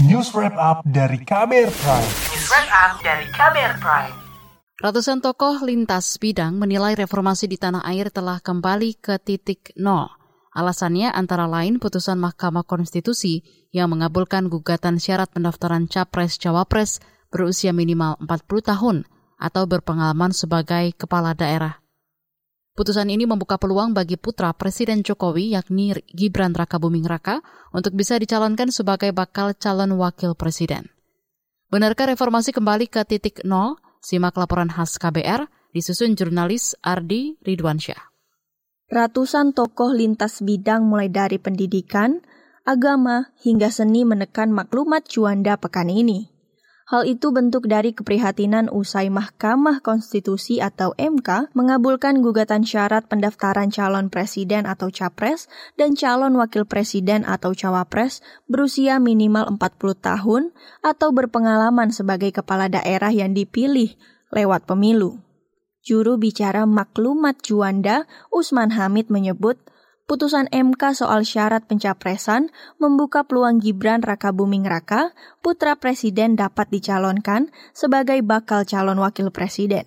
News Wrap Up dari Kamer Prime. News Wrap Up dari Kamer Prime. Ratusan tokoh lintas bidang menilai reformasi di tanah air telah kembali ke titik nol. Alasannya antara lain putusan Mahkamah Konstitusi yang mengabulkan gugatan syarat pendaftaran capres-cawapres berusia minimal 40 tahun atau berpengalaman sebagai kepala daerah. Putusan ini membuka peluang bagi putra Presiden Jokowi yakni Gibran Raka Buming Raka untuk bisa dicalonkan sebagai bakal calon wakil presiden. Benarkah reformasi kembali ke titik nol? Simak laporan khas KBR disusun jurnalis Ardi Ridwansyah. Ratusan tokoh lintas bidang mulai dari pendidikan, agama, hingga seni menekan maklumat Juanda pekan ini. Hal itu bentuk dari keprihatinan usai Mahkamah Konstitusi atau MK mengabulkan gugatan syarat pendaftaran calon presiden atau capres dan calon wakil presiden atau cawapres berusia minimal 40 tahun atau berpengalaman sebagai kepala daerah yang dipilih lewat pemilu. Juru bicara maklumat Juanda, Usman Hamid menyebut putusan MK soal syarat pencapresan membuka peluang Gibran Raka Buming Raka, putra presiden dapat dicalonkan sebagai bakal calon wakil presiden.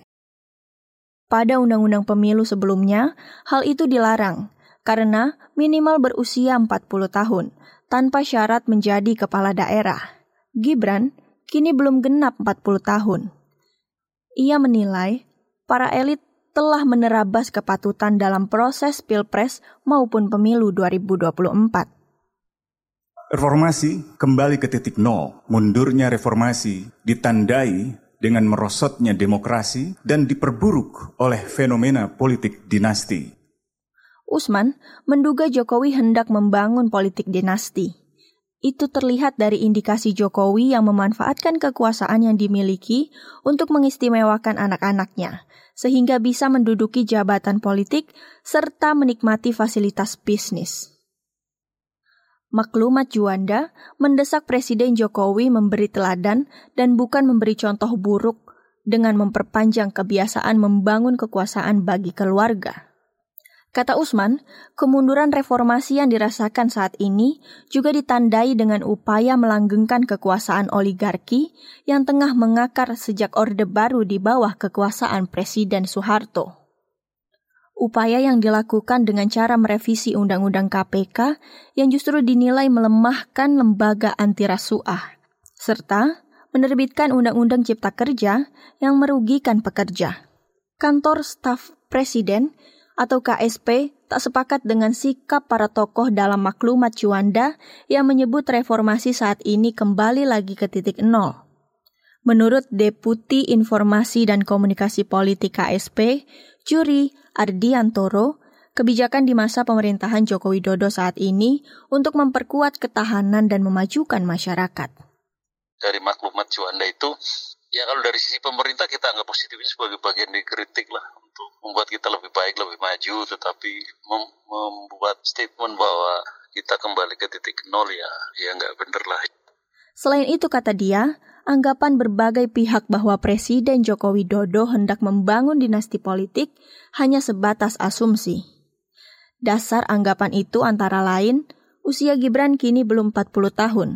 Pada undang-undang pemilu sebelumnya, hal itu dilarang karena minimal berusia 40 tahun tanpa syarat menjadi kepala daerah. Gibran kini belum genap 40 tahun. Ia menilai para elit telah menerabas kepatutan dalam proses Pilpres maupun pemilu 2024. Reformasi kembali ke titik nol. Mundurnya reformasi ditandai dengan merosotnya demokrasi dan diperburuk oleh fenomena politik dinasti. Usman menduga Jokowi hendak membangun politik dinasti. Itu terlihat dari indikasi Jokowi yang memanfaatkan kekuasaan yang dimiliki untuk mengistimewakan anak-anaknya, sehingga bisa menduduki jabatan politik serta menikmati fasilitas bisnis. Maklumat Juanda mendesak Presiden Jokowi memberi teladan dan bukan memberi contoh buruk dengan memperpanjang kebiasaan membangun kekuasaan bagi keluarga. Kata Usman, kemunduran reformasi yang dirasakan saat ini juga ditandai dengan upaya melanggengkan kekuasaan oligarki yang tengah mengakar sejak Orde Baru di bawah kekuasaan Presiden Soeharto. Upaya yang dilakukan dengan cara merevisi Undang-Undang KPK yang justru dinilai melemahkan lembaga anti rasuah, serta menerbitkan Undang-Undang Cipta Kerja yang merugikan pekerja. Kantor staf Presiden atau KSP tak sepakat dengan sikap para tokoh dalam maklumat Juanda yang menyebut reformasi saat ini kembali lagi ke titik nol. Menurut Deputi Informasi dan Komunikasi Politik KSP, Juri Ardiantoro, kebijakan di masa pemerintahan Joko Widodo saat ini untuk memperkuat ketahanan dan memajukan masyarakat. Dari maklumat Juanda itu, ya kalau dari sisi pemerintah kita anggap positifnya sebagai bagian dari kritik lah untuk membuat kita lebih baik, lebih maju, tetapi mem membuat statement bahwa kita kembali ke titik nol ya, ya nggak bener lah. Selain itu kata dia, anggapan berbagai pihak bahwa Presiden Joko Widodo hendak membangun dinasti politik hanya sebatas asumsi. Dasar anggapan itu antara lain, usia Gibran kini belum 40 tahun.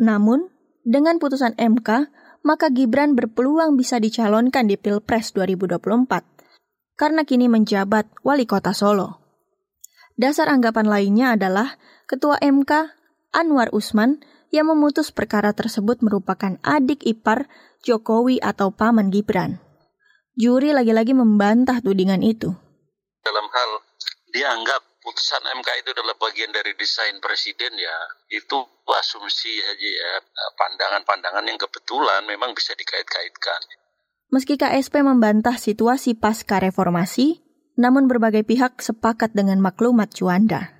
Namun, dengan putusan MK, maka Gibran berpeluang bisa dicalonkan di Pilpres 2024 karena kini menjabat wali kota Solo. Dasar anggapan lainnya adalah Ketua MK Anwar Usman yang memutus perkara tersebut merupakan adik ipar Jokowi atau paman Gibran. Juri lagi-lagi membantah tudingan itu. Dalam hal dianggap putusan MK itu adalah bagian dari desain presiden ya itu asumsi aja ya pandangan-pandangan yang kebetulan memang bisa dikait-kaitkan. Meski KSP membantah situasi pasca reformasi, namun berbagai pihak sepakat dengan maklumat Juanda.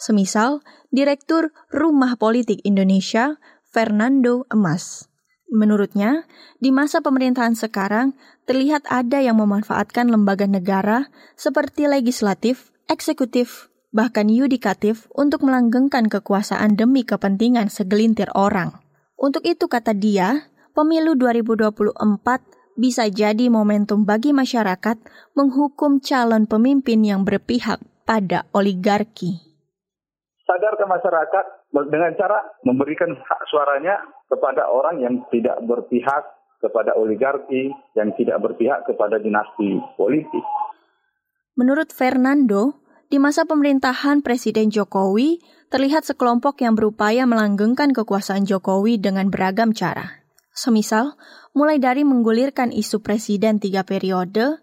Semisal, Direktur Rumah Politik Indonesia, Fernando Emas. Menurutnya, di masa pemerintahan sekarang terlihat ada yang memanfaatkan lembaga negara seperti legislatif, eksekutif, bahkan yudikatif untuk melanggengkan kekuasaan demi kepentingan segelintir orang. Untuk itu kata dia, pemilu 2024 bisa jadi momentum bagi masyarakat menghukum calon pemimpin yang berpihak pada oligarki. Sadar ke masyarakat dengan cara memberikan hak suaranya kepada orang yang tidak berpihak kepada oligarki, yang tidak berpihak kepada dinasti politik. Menurut Fernando, di masa pemerintahan Presiden Jokowi, terlihat sekelompok yang berupaya melanggengkan kekuasaan Jokowi dengan beragam cara. Semisal, mulai dari menggulirkan isu presiden tiga periode,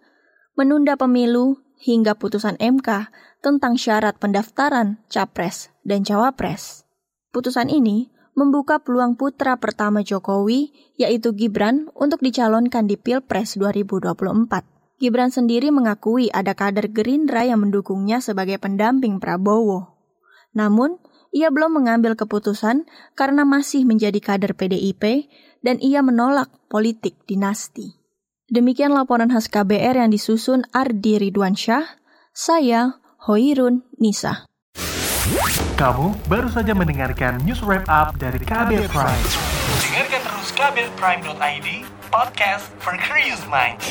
menunda pemilu, hingga putusan MK tentang syarat pendaftaran capres dan cawapres. Putusan ini membuka peluang putra pertama Jokowi, yaitu Gibran, untuk dicalonkan di Pilpres 2024. Gibran sendiri mengakui ada kader Gerindra yang mendukungnya sebagai pendamping Prabowo. Namun, ia belum mengambil keputusan karena masih menjadi kader PDIP dan ia menolak politik dinasti. Demikian laporan khas KBR yang disusun Ardi Ridwan Syah, saya Hoirun Nisa. Kamu baru saja mendengarkan news wrap up dari KBR Prime. Dengarkan terus kbrprime.id, podcast for curious mind.